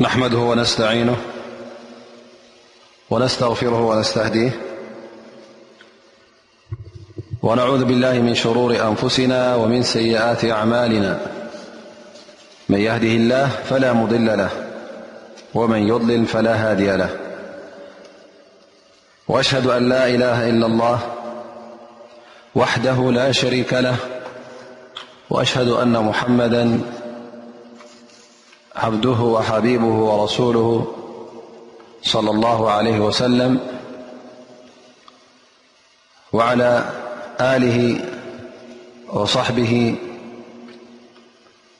نحمده ونستعينه ونستغفره ونستهديه ونعوذ بالله من شرور أنفسنا ومن سيئات أعمالنا من يهده الله فلا مضل له ومن يظلل فلا هادي له وأشهد أن لا إله إلا الله وحده لا شريك له وأشهد أن محمدا عبده وحبيبه ورسوله صلى الله عليه وسلم وعلى آله وصحبه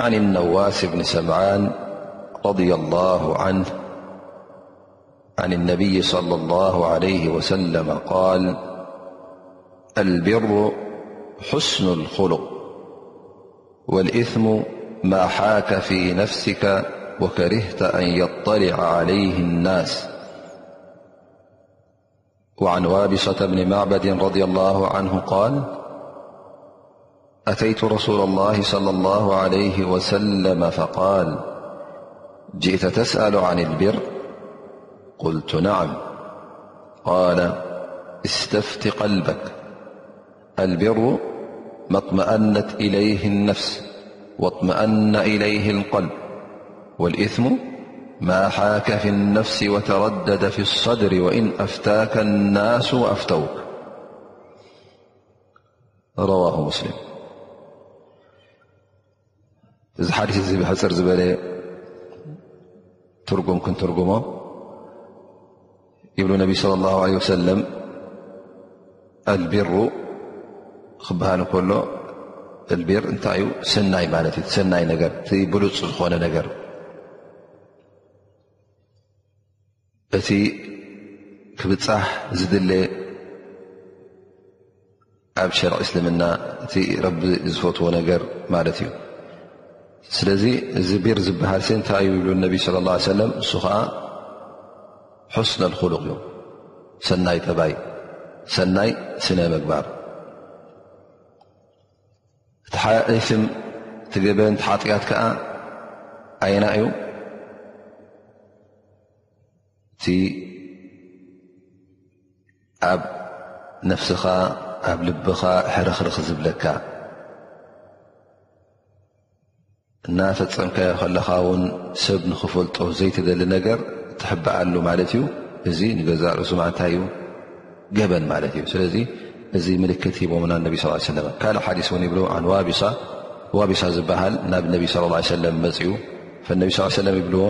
عن النواس بن سمعان - رضي الله عنه عن النبي - صلى الله عليه وسلم - قال البر حسن الخلق والإثم ما حاك في نفسك وكرهت أن يطلع عليه الناس وعن وابصة بن معبد - رضي الله عنه - قال أتيت رسول الله - صلى الله عليه وسلم - فقال جئت تسأل عن البر قلت نعم قال استفت قلبك البر ما اطمأنت إليه النفس واطمأن إليه القلب والإثم ما حاك في النفس وتردد في الصدر وإن أفتاك الناس وأفتوك رواه مسلم እዚ ሓዲስ እዚ ብሕፅር ዝበለ ትርጉም ክንትርጉሞ ይብሉ ነቢ صለ ላه ለ ወሰለም ኣልቢሩ ክበሃል እንከሎ ኣልቢር እንታይ እዩ ሰናይ ማለት እዩ ሰናይ ነገር እቲ ብሉፅ ዝኾነ ነገር እቲ ክብፃሕ ዝድለ ኣብ ሸርዒ እስልምና እቲ ረቢ ዝፈትዎ ነገር ማለት እዩ ስለዚ እዚ ቢር ዝበሃል ሲ እንታይ ይብሉ ነቢ ስለ ላ ሰለም እሱ ከዓ ሑስነ ልኩሉቅ እዩ ሰናይ ጠባይ ሰናይ ስነ ምግባር እቲሓይፍም ትገበን ሓጢኣት ከዓ ኣየና እዩ እቲ ኣብ ነፍስኻ ኣብ ልብኻ ሕርኽርኽ ዝብለካ እናፈፀምካዮ ከለኻ ውን ሰብ ንኽፈልጦ ዘይትደሊ ነገር ትሕበኣሉ ማለት እዩ እዚ ንገዛእ ርእሱ ማእንታይ እዩ ገበን ማለት እዩ ስለዚ እዚ ምልክት ሂቦምና ነቢ ስ ሰለ ካልእ ሓዲስ እውን ይብሉ ዋቢሳ ዋቢሳ ዝበሃል ናብ ነቢ ስ ሰለም መፅኡ ነቢ ስ ሰለም ይብልዎ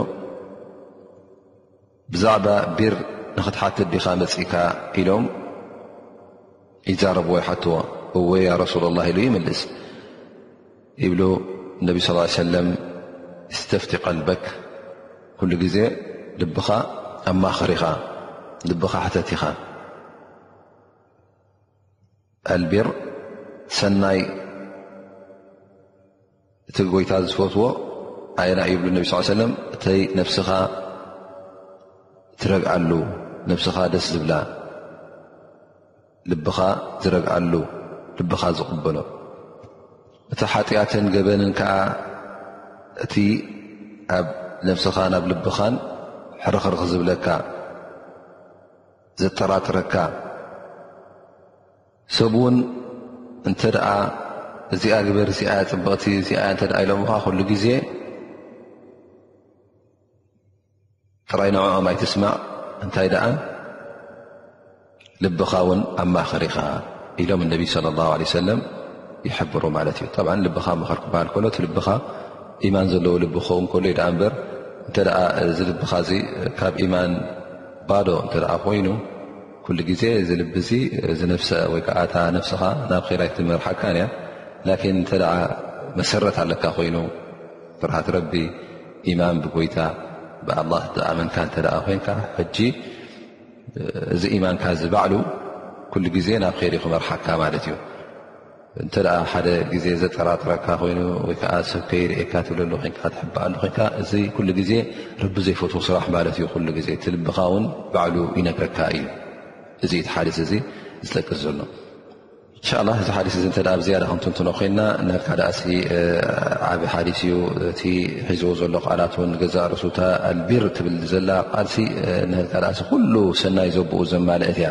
ብዛዕባ ቢር ንኽትሓትት ዲኻ መጺእካ ኢሎም ይዛረብዎ ይሓትዎ እወ ያ ረሱላ ላ ኢሉ ይምልስ ይብሉ ነቢ ስ ሰለም እስተፍቲ ቀልበክ ኩሉ ግዜ ልብኻ ኣማኸር ኢኻ ልብኻ ሕተት ኢኻ ኣልቢር ሰናይ እቲ ጎይታ ዝፈትዎ ኣየና እዩ ብሉ ነቢ ስ ሰለም እተይ ነብስኻ ትረግኣሉ ነብስኻ ደስ ዝብላ ልብኻ ዝረግኣሉ ልብኻ ዝቕበሎ እቲ ሓጢኣትን ገበንን ከዓ እቲ ኣብ ነብስኻን ኣብ ልብኻን ሕርኽርኽ ዝብለካ ዘጠራጥረካ ሰብ ውን እንተ እዚኣ ግበር እዚኣያ ፅብቕቲ እዚኣያ እተ ኢሎምኻ ኩሉ ግዜ ጥራይ ንዕኦም ኣይትስማዕ እንታይ ደኣ ልብኻ ውን ኣብ ማእኸር ኢኻ ኢሎም እነቢ ለ ላ ለ ሰለም ይሕብሩ ማለት እዩ ብ ልብኻ ምኸር ክበሃል ከሎ ቲ ልብኻ ኢማን ዘለዎ ልቢ ክኸውን ከሉ ዩ ዳኣ እምበር እንተ እዚ ልብኻ እዚ ካብ ኢማን ባዶ እንተ ኮይኑ ኩሉ ግዜ እዚ ልቢ እዚ እዚ ነፍሰ ወይ ከዓ እታ ነፍስኻ ናብ ራ ኣይትመርሓካን እያ ላኪን እንተ መሰረት ኣለካ ኮይኑ ፍርሃት ረቢ ኢማን ብጎይታ ብኣላ ዝኣመንካ እተ ኮይንካ ሕጂ እዚ ኢማንካ እዚ ባዕሉ ኩሉ ግዜ ናብ ኸይሪ ክመርሓካ ማለት እዩ እንተ ሓደ ግዜ ዘጠራጥረካ ኮይኑ ወይከዓ ሰብ ከይርእካ ትብለሉ ኮንካ ትሕበኣሉ ኮንካ እዚ ኩሉ ግዜ ረቢ ዘይፈትዎ ስራሕ ማለት እዩ ኩሉ ግዜ ትልብኻ እውን ባዕሉ ይነግረካ እዩ እዚ እቲ ሓዲስ እዚ ዝጠቅስ ዘሎ እንሻ ላ እዚ ሓዲስ እዚ እተ ብ ዝያዳ ክንትንትኖ ኮይና ናካ ዳእሲ ዓብ ሓዲስ እዩ እቲ ሒዝዎ ዘሎ ቃላት ውን ገዛእ ርሱታ ኣልቢር ትብል ዘላ ቃልሲ ናካ ዳእሲ ኩሉ ሰናይ ዘብኡ ዘማልእት እያ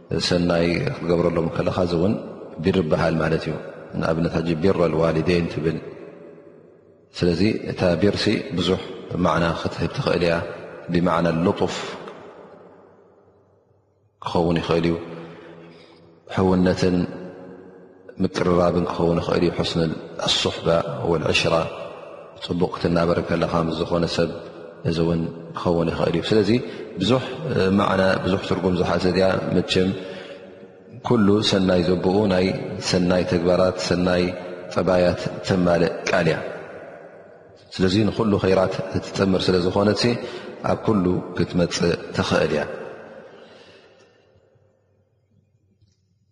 ሰናይ ክትገብረሎም ከለኻ እዚ እውን ቢር በሃል ማለት እዩ ንኣብነት ሓ ቢሮ ዋሊደይን ትብል ስለዚ እታ ቢርሲ ብዙሕ ማዕና ክትህብ ትኽእል እያ ብማዕና ልጡፍ ክኸውን ይኽእል እዩ ሕውነትን ምቅርራብን ክኸውን ይኽእል እዩ ሕስን ኣሶሕባ ወልዕሽራ ፅቡቕ ክትናበር ከለኻ ምስ ዝኾነ ሰብ እዚ እውን ክኸውን ይኽእል እዩ ስለዚ ብዙሕ ማዕና ብዙሕ ትርጉም ዝሓዘ ድኣ መቸም ኩሉ ሰናይ ዘብኡ ናይ ሰናይ ተግባራት ሰናይ ጠባያት ተማልእ ቃል እያ ስለዚ ንኩሉ ከይራት እትጥምር ስለ ዝኾነት ኣብ ኩሉ ክትመፅእ ትኽእል እያ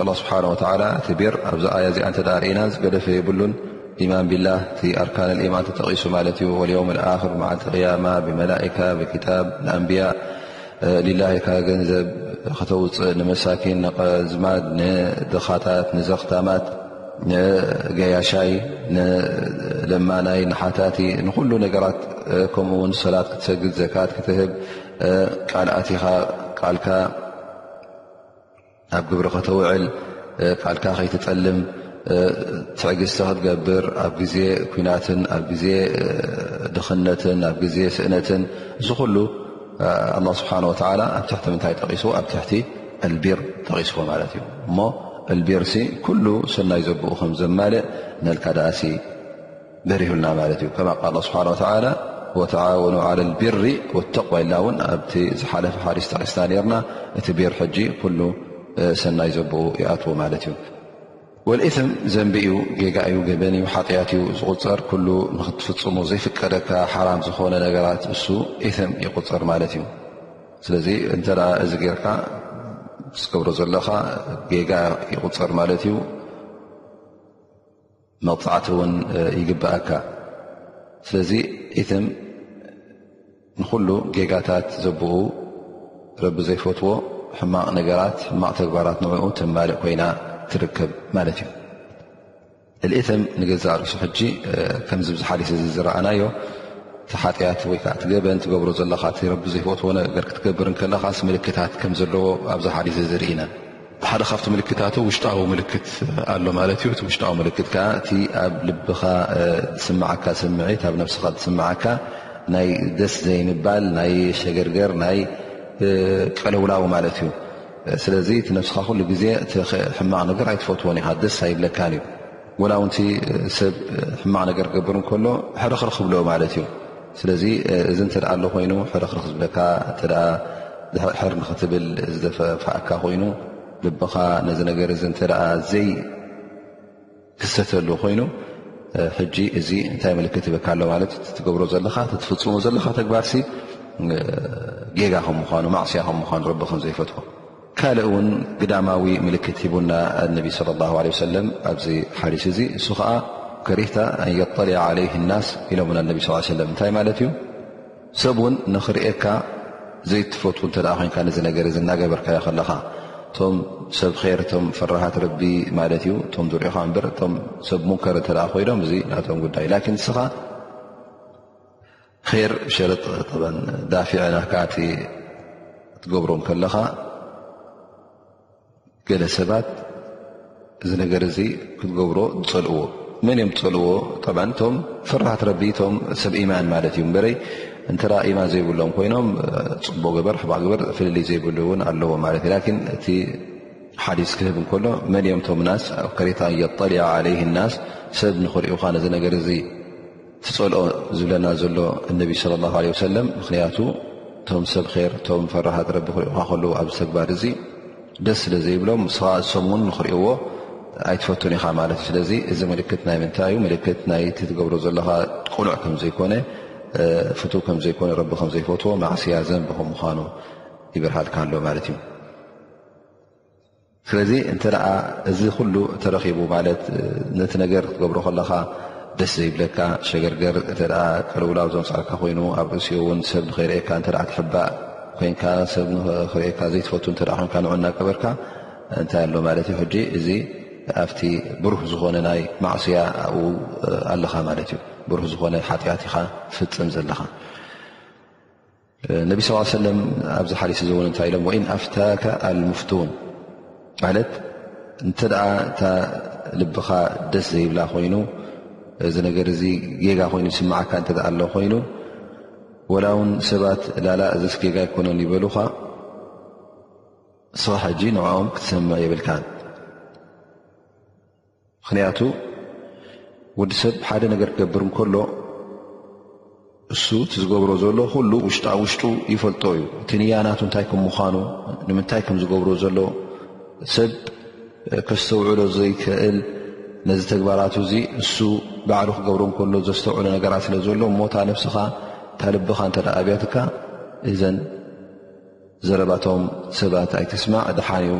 ኣላህ ስብሓን ወተዓላ እቲ ቢር ኣብዛ ኣያ እዚኣ እንተ ርእና ዝገደፈ የብሉን ኢማን ቢላህ እቲ ኣርካን ኢማን ተጠቒሱ ማለት እዩ ወልዮውም ልኣክር መዓልቲ ቅያማ ብመላእካ ብክታብ ንኣንብያ ሊላህ ኢልካ ገንዘብ ከተውፅእ ንመሳኪን ንቀዝማድ ንድኻታት ንዘኽታማት ንገያሻይ ንለማናይ ንሓታቲ ንኩሉ ነገራት ከምኡ ውን ሰላት ክትሰግድ ዘካት ክትህብ ቃልኣቲኻ ቃልካ ኣብ ግብሪ ከተውዕል ቃልካ ከይትጠልም ትዕግስቲ ክትገብር ኣብ ግዜ ኩናትን ኣብ ግዜ ድኽነትን ኣብ ግዜ ስእነትን እዚ ኩሉ ኣላ ስብሓን ወተላ ኣብ ትሕቲ ምንታይ ጠቂስዎ ኣብ ትሕቲ ኣልቢር ጠቂስዎ ማለት እዩ እሞ ኣልቢርሲ ኩሉ ሰናይ ዘብኡ ከም ዘማልእ ነልካ ደኣሲ በሪሁልና ማለት እዩ ከማ ቃል ስብሓን ወተላ ወተዓወኑ ዓላ ልቢሪ ወተቕዋ ኢልና እውን ኣብቲ ዝሓለፈ ሓዲስ ጠቂስና ነርና እቲ ቢር ሕጂ ኩሉ ሰናይ ዘብኡ ይኣትዎ ማለት እዩ ወልእትም ዘንቢ እዩ ጌጋ እዩ ገበን እዩ ሓጢኣት እዩ ዝቁፅር ኩሉ ንክትፍፅሙ ዘይፍቀደካ ሓራም ዝኾነ ነገራት እሱ እትም ይቁፅር ማለት እዩ ስለዚ እንተ እዚ ጌርካ ዝገብሮ ዘለኻ ጌጋ ይቁፅር ማለት እዩ መቕፃዕቲ እውን ይግበኣካ ስለዚ ኢትም ንኩሉ ጌጋታት ዘብኡ ረቢ ዘይፈትዎ ሕማቕ ነገራት ሕማቕ ተግባራት ንኡ ተማልእ ኮይና ትርከብ ማለት እዩ እልኢትም ንገዛእ ርእሱ ሕጂ ከምዚ ብዝሓሊሰ ዚ ዝረኣናዮ እቲ ሓጢኣት ወይ ከዓ ትገበን ትገብሮ ዘለካ እቲ ረቢ ዘይፈትዎ ነገር ክትገብር ከለካስ ምልክታት ከም ዘለዎ ኣብዚ ሓሊሰ ዝርኢና ሓደ ካብቲ ምልክታቱ ውሽጣዊ ምልክት ኣሎ ማለት እዩ እቲ ውሽጣዊ ምልክት ከዓ እቲ ኣብ ልብኻ ዝስምዓካ ስምዒት ኣብ ነብስኻ ዝስምዓካ ናይ ደስ ዘይምባል ናይ ሸገርገር ናይ ቀለውላዊ ማለት እዩ ስለዚ እቲ ነብስኻ ኩሉ ግዜ እቲ ሕማቕ ነገር ኣይትፈትዎን ኢኻ ደስ ኣይብለካን እዩ ወላ እውን ሰብ ሕማቕ ነገር ክገብር እንከሎ ሕርኽርኽ ብሎ ማለት እዩ ስለዚ እዚ እንተ ኣሎ ኮይኑ ሕርኽርኽ ዝብለካ እተ ድሕርሕር ንኽትብል ዝደፈፋእካ ኮይኑ ልብኻ ነዚ ነገር እዚ እተ ዘይክሰተሉ ኮይኑ ሕጂ እዚ እንታይ ምልክት ይበካ ኣሎ ማለት ትገብሮ ዘለኻ ትፍፅሙ ዘለኻ ተግባርሲ ጌጋ ከም ምኳኑ ማዕስያ ከም ምኳኑ ረቢ ከም ዘይፈትዎ ካልእ እውን ግዳማዊ ምልክት ሂቡና ነቢ صለ ላه ለ ሰለም ኣብዚ ሓዲስ እዚ እሱ ከዓ ከሪህታ ኣን የጠል ለይ ናስ ኢሎምና ነቢ ስ ሰለም እንታይ ማለት እዩ ሰብ እውን ንኽርእካ ዘይትፈት እተ ኮንካ ነዚ ነገር እዚ እናገበርካዮ ከለኻ እቶም ሰብ ር እቶም ፍራሃት ረቢ ማለት እዩ እቶም ዝሪኦኻ እበር እቶም ሰብ ሙንከር እተ ኮይኖም እዚ ናቶም ጉዳይ ላን ንስኻ ር ሸርጥ ዳፊዐ ናካቲ ክትገብሮም ከለኻ ገለ ሰባት እዚ ነገር እዚ ክትገብሮ ዝፀልእዎ መን እዮም ዝፀልእዎ እቶም ፍራሃት ረቢ እቶም ሰብ ኢማን ማለት እዩ በረይ እንተ ኢማን ዘይብሎም ኮይኖም ፅቡቅ ግበር ሕባቅ ግበር ፍልልይ ዘይብሉ እውን ኣለዎ ማለት እዩ ላን እቲ ሓዲስ ክህብ እንከሎ መን እዮም እቶም ናስ ከሬታ የጠሊዓ ዓለይህ ናስ ሰብ ንክርእዩካ ነዚ ነገር እዚ ትጸልኦ ዝብለና ዘሎ እነቢ ስለ ላሁ ዓለ ወሰለም ምኽንያቱ እቶም ሰብ ኼር እቶም ፈራሃት ረቢ ክርእዩኻ ከለዉ ኣብዚ ተግባር እዚ ደስ ስለ ዘይብሎም ምስኻ እሶም እውን ንኽርእዎ ኣይትፈቱን ኢኻ ማለት እዩ ስለዚ እዚ ምልክት ናይ ምንታይ እዩ ምልክት ናይ ትትገብሮ ዘለኻ ቁኑዕ ከም ዘይኮነ ፍቱው ከም ዘይኮነ ረቢ ከም ዘይፈትዎ ማዕስያ ዘንቢ ከም ምዃኑ ይብርሃልካ ኣሎ ማለት እዩ ስለዚ እንተ እዚ ኩሉ ተረኺቡ ማለት ነቲ ነገር ክትገብሮ ከለኻ ደስ ዘይብለካ ሸገርገር እተ ቅልውላው ዘምፃእካ ኮይኑ ኣብ ርእሲኡ እውን ሰብ ንኸይርእካ እተ ትሕባእ ኮንካ ሰብ ንክርእካ ዘይትፈቱ እተ ኮንካ ንዑ እናቀበርካ እንታይ ኣሎ ማለት እዩ ሕጂ እዚ ኣብቲ ብሩህ ዝኾነ ናይ ማዕስያ ኣብኡ ኣለኻ ማለት እዩ ብሩህ ዝኾነ ሓጢኣት ኢኻ ትፍፅም ዘለኻ ነቢ ስ ሰለም ኣብዚ ሓዲስ እዚ እውን እንታይ ኢሎም ወኢን ኣፍታካ ኣልሙፍቱን ማለት እንተ እታ ልብኻ ደስ ዘይብላ ኮይኑ እዚ ነገር እዚ ጌጋ ኮይኑ ዝስምዓካ እተ ኣሎ ኮይኑ ወላ እውን ሰባት ላላ እዚስ ጌጋ ኣይኮነን ይበሉኻ ስኻ ሕጂ ንኦም ክትሰምዕ የብልካ ምኽንያቱ ወዲ ሰብ ሓደ ነገር ክገብር እንከሎ እሱ እቲ ዝገብሮ ዘሎ ኩሉ ውሽጣ ውሽጡ ይፈልጦ እዩ እቲ ንያናቱ እንታይ ከም ምዃኑ ንምንታይ ከም ዝገብሮ ዘሎ ሰብ ከስተውዕሎ ዘይክእል ነዚ ተግባራት እዚ እሱ ባዕሉ ክገብሮ ከሎ ዘስተውዕሎ ነገራት ስለ ዘሎ እሞታ ነብስኻ እታ ልብኻ እተ ኣብያትካ እዘን ዘረባቶም ሰባት ኣይትስማዕ ድሓን ዩ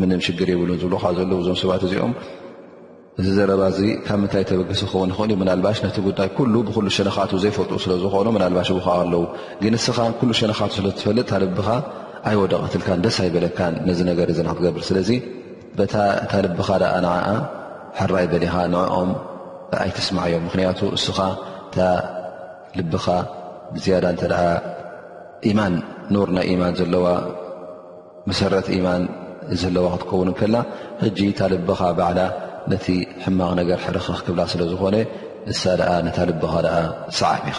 ምንም ሽግር የብሉን ዝብልካ ዘለዉ እዞም ሰባት እዚኦም እዚ ዘረባ እዚ ካብ ምንታይ ተበግሲ ክኸውን ይኽእል ዩ ምናልባሽ ነቲ ጉዳይ ኩሉ ብኩሉ ሸነካቱ ዘይፈልጡ ስለ ዝኾኑ ምናልባሽ ብ ኣለዉ ግን እስኻ ኩሉ ሸነካቱ ስለ ትፈልጥ ታልብኻ ኣይወደቐትልካን ደስ ኣይበለካን ነዚ ነገር እዚ ንክትገብር ስለዚ በታ እታ ልብኻ ደኣ ንዓኣ ሕራይ በሊኻ ንዕኦም ኣይትስማዕ እዮም ምክንያቱ እስኻ ልብኻ ብዝያዳ እንተ ኢማን ኑር ናይ ኢማን ዘለዋ መሰረት ኢማን ዘለዋ ክትከውን ከላ ሕጂ እታ ልብኻ ባዕላ ነቲ ሕማቕ ነገር ሕርኽርኽ ክብላ ስለ ዝኾነ እሳ ኣ ነታ ልብኻ ኣ ሰዓቢኻ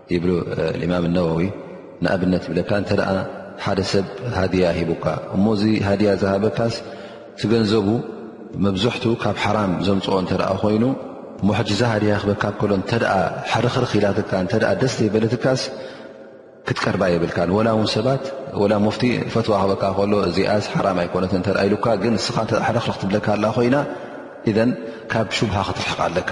ይብሉ ልማም እነወዊ ንኣብነት ይብለካ እንተ ሓደ ሰብ ሃድያ ሂቡካ እሞ እዚ ሃድያ ዝሃበካስ ትገንዘቡ መብዝሕቱ ካብ ሓራም ዘምፅኦ እተ ኮይኑ እሞ ሕጂ እዛ ሃድያ ክበካ ከሎ እተ ሕርኽርኽ ኢላትካ እተ ደስ ዘይበለትካስ ክትቀርባ የብልካ ወላ ውን ሰባት ወላ ሙፍቲ ፈትዋ ክበካ ከሎ እዚኣስ ሓራም ኣይኮነት እተ ኢሉካ ግን ንስኻ ሕርኽርኽ ትብለካ ኣላ ኮይና እዘን ካብ ሹብሃ ክትርሕቕ ኣለካ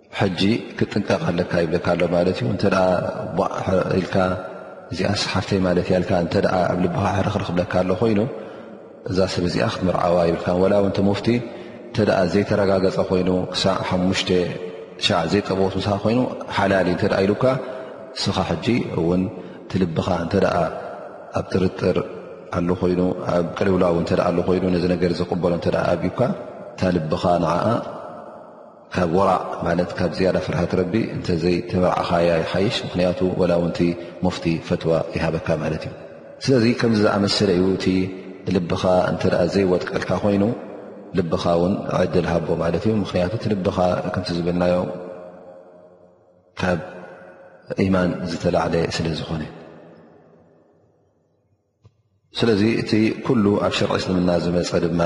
ሕጂ ክጥንቀቕ ኣለካ ይብለካ ኣሎ ማለት እዩ እተ ቧዕ ኢልካ እዚኣ ሓፍተይ ማለት እያ ልካ እተ ኣብ ልብካ ሕርክርክ ብለካ ኣሎ ኮይኑ እዛ ሰብ እዚኣ ክትምርዓዋ ይብልካ ወላ ውን ሞፍቲ እተ ዘይተረጋገፀ ኮይኑ ክሳዕ ሓሙሽተ ሻዕ ዘይጠበዎት ምሳኻ ኮይኑ ሓላሊ እተ ኢሉካ እስኻ ሕጂ እውን ትልብኻ እተ ኣብ ጥርጥር ኣሉ ኮይኑ ኣብ ቅልውላው እተ ኮይኑ ነዚ ነገር ዝቕበሎ እተ ኣብዩካ እታ ልብኻ ንዓኣ ካብ ወራዕ ማለት ካብ ዝያዳ ፍርሃት ረቢ እንተዘይ ተበርዕኻያ ይሓይሽ ምክንያቱ ወላ ውንቲ ሙፍቲ ፈትዋ ይሃበካ ማለት እዩ ስለዚ ከምዚ ዝኣመሰለ እዩ እቲ ልብኻ እንተ ዘይወጥቀልካ ኮይኑ ልብኻ ውን ዕድል ሃቦ ማለት እዩ ምክንያቱ እቲ ልብኻ ከምቲ ዝብልናዮ ካብ ኢማን ዝተላዕለ ስለ ዝኾነ ስለዚ እቲ ኩሉ ኣብ ሸርዒ እስልምና ዝመፀ ድማ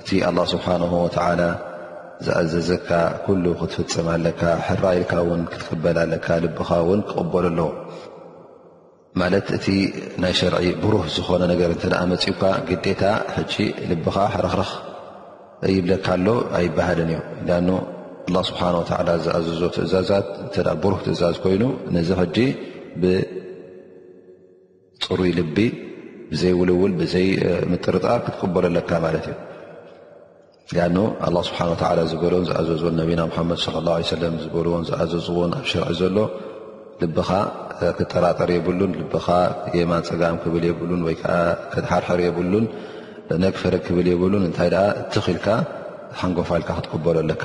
እቲ ኣላ ስብሓን ወተላ ዝኣዘዘካ ኩሉ ክትፍፅም ኣለካ ሕራ ኢልካ ውን ክትቅበል ኣለካ ልብኻ ውን ክቕበሉ ኣለዎ ማለት እቲ ናይ ሸርዒ ብሩህ ዝኾነ ነገር እተ መፅኡካ ግዴታ ሕጂ ልብኻ ሕረኽረኽ ይብለካ ኣሎ ኣይበሃልን እዩ ዳኑ ኣላ ስብሓን ወተላ ዝኣዘዞ ትእዛዛት እተ ብሩህ ትእዛዝ ኮይኑ ነዚ ሕጂ ብ ፅሩይ ልቢ ብዘይ ውልውል ብዘይ ምጥርጣር ክትቅበሎ ኣለካ ማለት እዩ ሊኣኖ ኣላ ስብሓን ወተላ ዝበሎን ዝኣዘዝዎን ነቢና ሙሓመድ ለ ላ ሰለም ዝበልዎን ዝኣዘዝዎን ኣብ ሽርዒ ዘሎ ልብኻ ክጠራጠር የብሉን ልብኻ የማን ፀጋም ክብል የብሉን ወይ ከዓ ክድሓርሕር የብሉን ነግፈረግ ክብል የብሉን እንታይ ደኣ እትኽኢልካ ሓንጎፋልካ ክትቅበሎ ኣለካ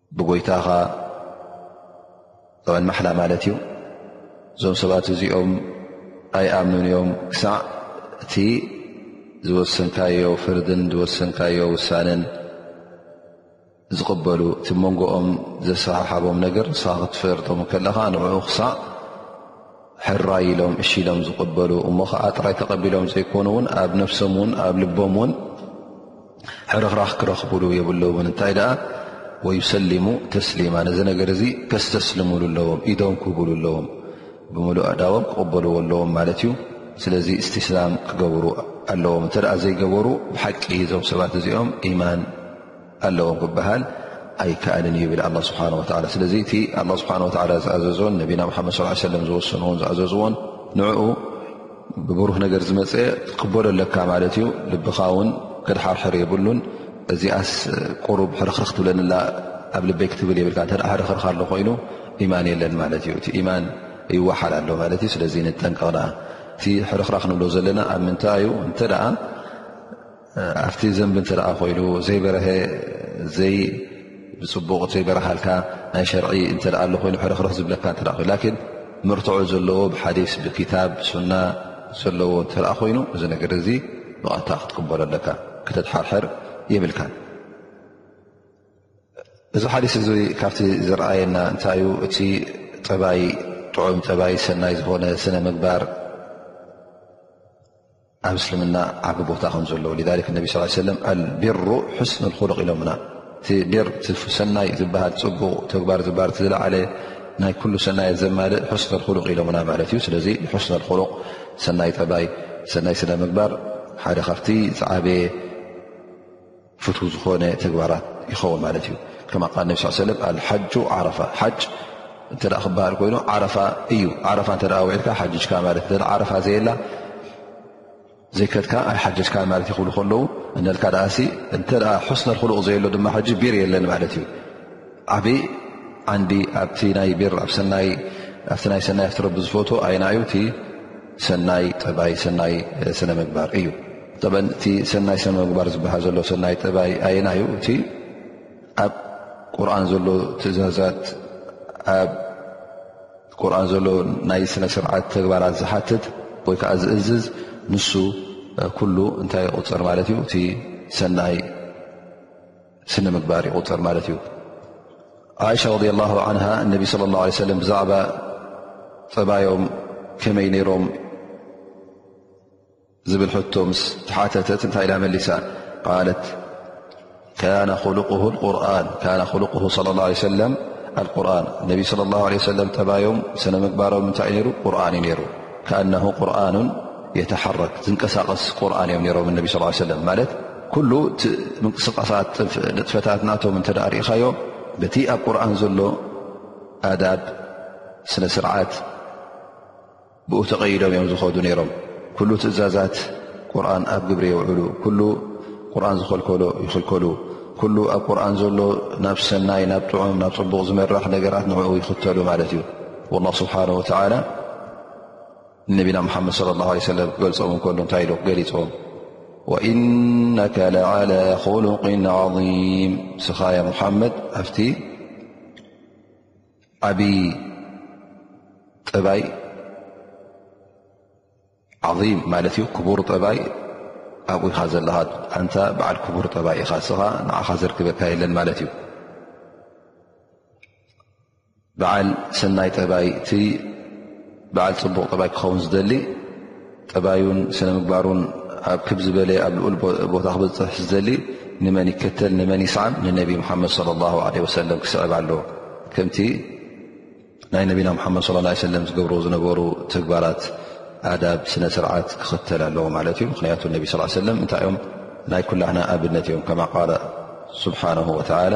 ብጎይታኻ ማሓላ ማለት እዩ እዞም ሰባት እዚኦም ኣይኣምኑን እዮም ክሳዕ እቲ ዝወሰንካዮ ፍርድን ዝወሰንካዮ ውሳነን ዝቕበሉ እቲ መንጎኦም ዘሰሓሓቦም ነገር ንስ ክትፈርዶም ከለኻ ንኡ ክሳዕ ሕራይ ኢሎም እሺ ኢሎም ዝቕበሉ እሞ ከዓ ጥራይ ተቐቢሎም ዘይኮኑ እውን ኣብ ነፍሶም ውን ኣብ ልቦም ውን ሕርኽራኽ ክረኽብሉ የብሎምን እንታይ ደኣ ወዩሰሊሙ ተስሊማ ነዚ ነገር እዚ ከስተስልምሉ ኣለዎም ኢዶም ክህብሉ ኣለዎም ብምሉእ ኣእዳዎም ክቕበልዎ ኣለዎም ማለት እዩ ስለዚ እስትስላም ክገብሩ ኣለዎም እንተ ዘይገበሩ ብሓቂ እዞም ሰባት እዚኦም ኢማን ኣለዎም ክበሃል ኣይከኣልን ይብል ኣላ ስብሓን ወላ ስለዚ እቲ ኣላ ስብሓን ወላ ዝኣዘዞን ነቢና ሓመድ ስ ሰለም ዝወሰንዎን ዝኣዘዝዎን ንኡ ብብሩህ ነገር ዝመፀ ትቅበሎ ኣለካ ማለት እዩ ልብኻ ውን ከድሓርሕር የብሉን እዚኣስ ቁሩብ ሕርኽርኽ ትብለኒላ ኣብ ልበይ ክትብል የብልካ እተ ሕርኽርኽ ኣሎ ኮይኑ ኢማን የለን ማለት እዩ እቲ ኢማን ይወሓል ኣሎ ማለት እዩ ስለዚ ንጠንቀቕ ዳኣ እቲ ሕርኽራኽ ንብሎ ዘለና ኣብ ምንታይ እዩ እንተ ኣብቲ ዘንቢ እንተ ኮይኑ ዘይበረሀ ዘይ ብፅቡቕ ዘይበረሃልካ ናይ ሸርዒ እተ ኣሎ ኮይኑ ሕርኽርኽ ዝብለካ እተ ኮይኑ ላን መርትዖ ዘለዎ ብሓዲስ ብክታብ ብሱና ዘለዎ እተ ኮይኑ እዚ ነገር እዚ ብቐታ ክትቅበሎ ኣለካ ክተትሓርሕር የብልካ እዚ ሓዲስ እዚ ካብቲ ዝረኣየና እንታይ ዩ እቲ ጠባይ ጥዑም ጠባይ ሰናይ ዝኾነ ስነ ምግባር ኣብ እስልምና ዓቢ ቦታ ከም ዘለዎ ذ ነቢ ስ ሰለ ኣልቢሩ ሕስን ልክሉቕ ኢሎምና እቲ ቢር ሰናይ ዝበሃል ፅቡቕ ተግባር ዝባር እቲ ዝለዓለ ናይ ኩሉ ሰናየት ዘማልእ ሕስን ልክሉቕ ኢሎምና ማለት እዩ ስለዚ ንሕስን ልክሉቕ ሰናይ ጠባይ ሰናይ ስነ ምግባር ሓደ ካብቲ ዝዓበየ ፍትው ዝኾነ ተግባራት ይኸውን ማለት እዩ ከማ ቃል ነቢ ስ ሰለም ኣልሓጁ ዓረፋ ሓጅ እንተ ክበሃል ኮይኑ ዓረፋ እዩ ዓረፋ እተ ውዒልካ ሓጅካ ማለት እ ዓረፋ ዘየላ ዘይከትካ ኣይ ሓጀካ ማለት ይኽብሉ ከለዉ እነልካ ደኣ እንተ ሕስነልክሉቕ ዘየሎ ድማ ሓጂ ቢር የለን ማለት እዩ ዓቢ ዓንዲ ኣብቲ ናይ ቢር ኣብ ሰናይ ኣብቲ ናይ ሰናይ ኣብቲ ረቢ ዝፈትዎ ኣይና እዩ እቲ ሰናይ ጠባይ ሰናይ ስነ ምግባር እዩ ጠበ እቲ ሰናይ ስነ ምግባር ዝበሃል ዘሎ ሰናይ ጠባይ ኣይና እዩ እቲ ኣብ ቁርን ዘሎ ትእዛዛት ኣብ ቁርን ዘሎ ናይ ስነ ስርዓት ተግባራት ዝሓትት ወይ ከዓ ዝእዝዝ ንሱ ኩሉ እንታይ ይቁፅር ማለት እዩ እቲ ሰናይ ስነ ምግባር ይቁፅር ማለት እዩ ዓይሻ ረ ላ ን እነቢ ለ ላ ሰለም ብዛዕባ ፀባዮም ከመይ ነይሮም ዝብል ሕቶ ምስ ተሓተተት እንታይ ኢላ መሊሳ ቃለት ካነ ሉቁ ቁርን ካነ ሉቁ ለ ላ ሰለም ኣቁርን እነቢ ስለ ላ ለ ሰለም ጠባዮም ስነ ምግባሮም እንታይ እዩ ነይሩ ቁርን እዩ ነይሩ ከኣነ ቁርኑን የተሓረክ ዝንቀሳቐስ ቁርን እዮም ነሮም እነቢ ስ ሰለም ማለት ኩሉ እቲ ምንቅስቃሳት ንጥፈታት ናቶም እንተ ርእኻዮ በቲ ኣብ ቁርን ዘሎ ኣዳብ ስነ ስርዓት ብኡ ተቀይዶም እዮም ዝኸዱ ነይሮም ኩሉ ትእዛዛት ቁርን ኣብ ግብሪ የውዕሉ ኩሉ ቁርን ዝኸልከሎ ይኽልከሉ ኩሉ ኣብ ቁርን ዘሎ ናብ ሰናይ ናብ ጥዑም ናብ ፅቡቕ ዝመራሕ ነገራት ንዕኡ ይኽተሉ ማለት እዩ ላ ስብሓን ወተላ ንነቢና ሙሓመድ ለ ላ ለ ሰለም ክገልፆም እንከሉ እንታይ ኢሉ ገሊፆም ወኢነከ ለዓላ ኹሉቅ ዓም እስኻ ያ ሙሓመድ ኣብቲ ዓብዪ ጠባይ ዓም ማለት እዩ ክቡር ጠባይ ኣብኡ ኢኻ ዘለኻ ኣንታ በዓል ክቡር ጠባይ ኢኻ እስኻ ንዓኻ ዘርክበካ የለን ማለት እዩ በዓል ሰናይ ጠባይ እቲ በዓል ፅቡቕ ጠባይ ክኸውን ዝደሊ ጠባዩን ስነ ምግባሩን ኣብ ክብ ዝበለ ኣብ ልኡል ቦታ ክበፅሕ ዝደሊ ንመን ይከተል ንመን ይስዓም ንነቢ ሙሓመድ ለ ላ ለ ወሰለም ክስዕብ ኣለዎ ከምቲ ናይ ነቢና ሙሓመድ ለ ላ ሰለም ዝገብሩ ዝነበሩ ተግባራት ኣዳብ ስነ ስርዓት ክኽተል ኣለዎ ማለት እዩ ምክንያቱ ነቢ ስ ሰለም እንታይ እዮም ናይ ኩላህና ኣብነት እዮም ከማ ቃል ስብሓን ወተላ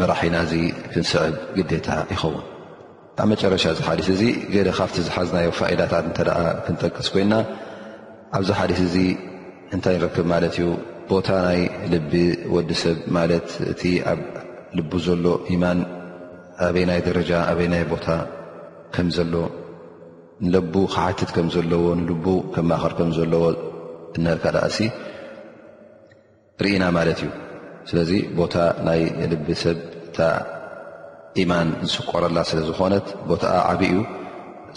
መራሒና እዚ ክንስዕብ ግዴታ ይኸውን። ኣብ መጨረሻ እዚ ሓዲስ እዚ ገለ ካብቲ ዝሓዝናዮ ፋኢዳታት እንተ ክንጠቅስ ኮይና ኣብዚ ሓዲስ እዚ እንታይ ንረክብ ማለት እዩ ቦታ ናይ ልቢ ወዲ ሰብ ማለት እቲ ኣብ ልቡ ዘሎ ኢማን ኣበይ ናይ ደረጃ ኣበይ ናይ ቦታ ከም ዘሎ ንለቡ ክሓትት ከም ዘለዎ ንልቡ ከማኸር ከም ዘለዎ እነርካ ደኣሲ ርኢና ማለት እዩ ስለዚ ቦታ ናይ ልቢ ሰብ እታ ኢማን ዝስቆረላ ስለ ዝኾነት ቦታኣ ዓብ እዩ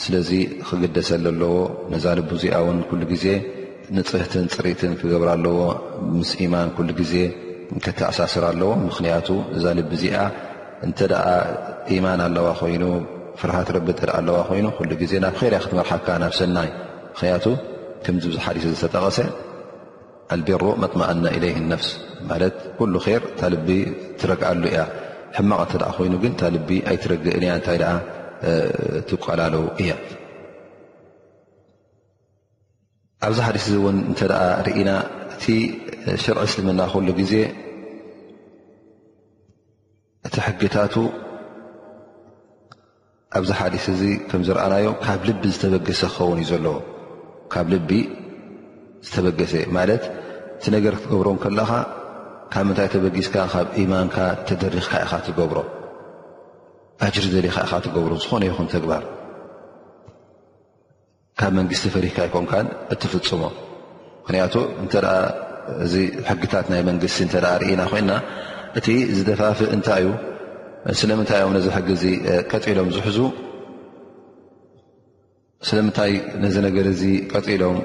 ስለዚ ክግደሰለ ኣለዎ ነዛ ልቡ እዚኣ ውን ኩሉ ግዜ ንፅህትን ፅሪትን ክገብር ኣለዎ ምስ ኢማን ኩሉ ግዜ ከተኣሳስር ኣለዎ ምኽንያቱ እዛ ልቢ እዚኣ እንተ ኢማን ኣለዋ ኮይኑ ፍርሃት ረቢ እተ ኣለዋ ኮይኑ ኩሉ ግዜ ናብ ኸርያ ክትመርሓካ ናብ ሰናይ ምኽንያቱ ከምዚ ብዙ ሓዲስ ዝተጠቐሰ ኣልቢሩ መጥመኣና ኢለይህ ነፍስ ማለት ኩሉ ር እታ ልቢ ትረግኣሉ እያ ሕማቕ እተ ኮይኑ ግን እታ ልቢ ኣይትረግእን እያ እንታይ ደኣ ትቋላለው እያ ኣብዚ ሓዲስ እዚ እውን እንተ ርኢና እቲ ሽርዒ እስልምና ኩሉ ግዜ እቲ ሕግታቱ ኣብዚ ሓዲስ እዚ ከም ዝረኣናዮ ካብ ልቢ ዝተበገሰ ክኸውን እዩ ዘለዎ ካብ ልቢ ዝተበገሰ ማለት እቲ ነገር ክትገብሮ ከለኻ ካብ ምንታይ ተበጊስካ ካብ ኢማንካ ተደሪኽካ ኢኻ ትገብሮ ኣጅሪ ዘሊኻ ኢኻ ትገብሮ ዝኾነ ይኹን ተግባር ካብ መንግስቲ ፈሪካ ኣይኮንካን እትፍፅሞ ምክንያቱ እተ እዚ ሕግታት ናይ መንግስቲ እተ ርኢና ኮይና እቲ ዝደፋፍእ እንታይ እዩ ስለምንታይ እዮም ነዚ ሕጊ ዚ ቀፂሎም ዝሕዙ ስለምንታይ ነዚ ነገር እዚ ቀፂሎም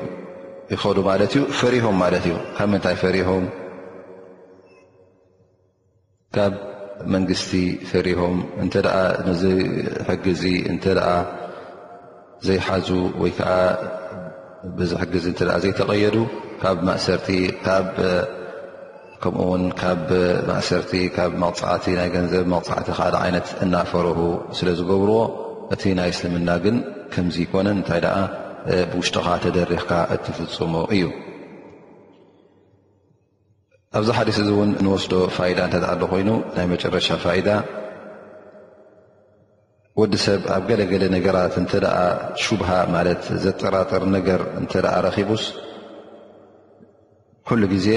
ይኸዱ ማለት እዩ ፈሪሆም ማለት እዩ ካብ ምንታይ ፈሪሆም ካብ መንግስቲ ፈሪሆም እንተ ነዚ ሕጊ እዚ እንተ ዘይሓዙ ወይ ከዓ በዚ ሕጊ እዚ እተ ዘይተቐየዱ ካብ ማእሰርቲ ከምኡ ውን ካብ ማእሰርቲ ካብ መቕፃዕቲ ናይ ገንዘብ መቕፃዕቲ ካል ዓይነት እናፈረሁ ስለ ዝገብርዎ እቲ ናይ እስልምና ግን ከምዚ ይኮነን እንታይ ደኣ ብውሽጥኻ ተደሪኽካ እትፍፅሙ እዩ ኣብዚ ሓዲስ እዚ እውን ንወስዶ ፋይዳ እተ ኣሎ ኮይኑ ናይ መጨረሻ ፋይዳ ወዲ ሰብ ኣብ ገለገለ ነገራት እንተ ሹብሃ ማለት ዘጠራጥር ነገር እንተ ረኪቡስ ኩሉ ግዜ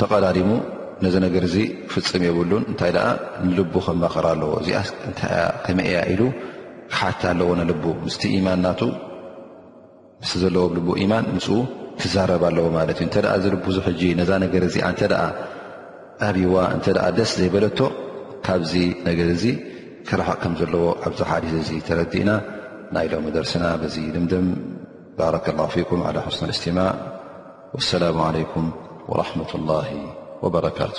ተቐዳዲሙ ነዚ ነገር እዚ ክፍፅም የብሉን እንታይ ደኣ ንልቡ ከማኸር ኣለዎ እዚኣ እንታይ ከመይ እያ ኢሉ ክሓት ኣለዎ ንልቡ ምስቲ ኢማን ናቱ ምስ ዘለዎ ብልቡ ኢማን ምስ ክዛረብ ኣለዎ ማለት እዩ እተ እዚ ልቡዙ ሕጂ ነዛ ነገር እዚኣ እተ ኣብዋ እተ ደስ ዘይበለቶ ካብዚ ነገር እዚ ክረሓቕ ከም ዘለዎ ኣብዚ ሓዲስ እዚ ተረዲእና ናይ ሎሚ ደርስና በዚ ልምድም ባረከ ላ ፊኩም ዓ ሓስን ልእስቲማዕ ወሰላሙ ዓለይኩም ወረሕመة ላه ወበረካቱ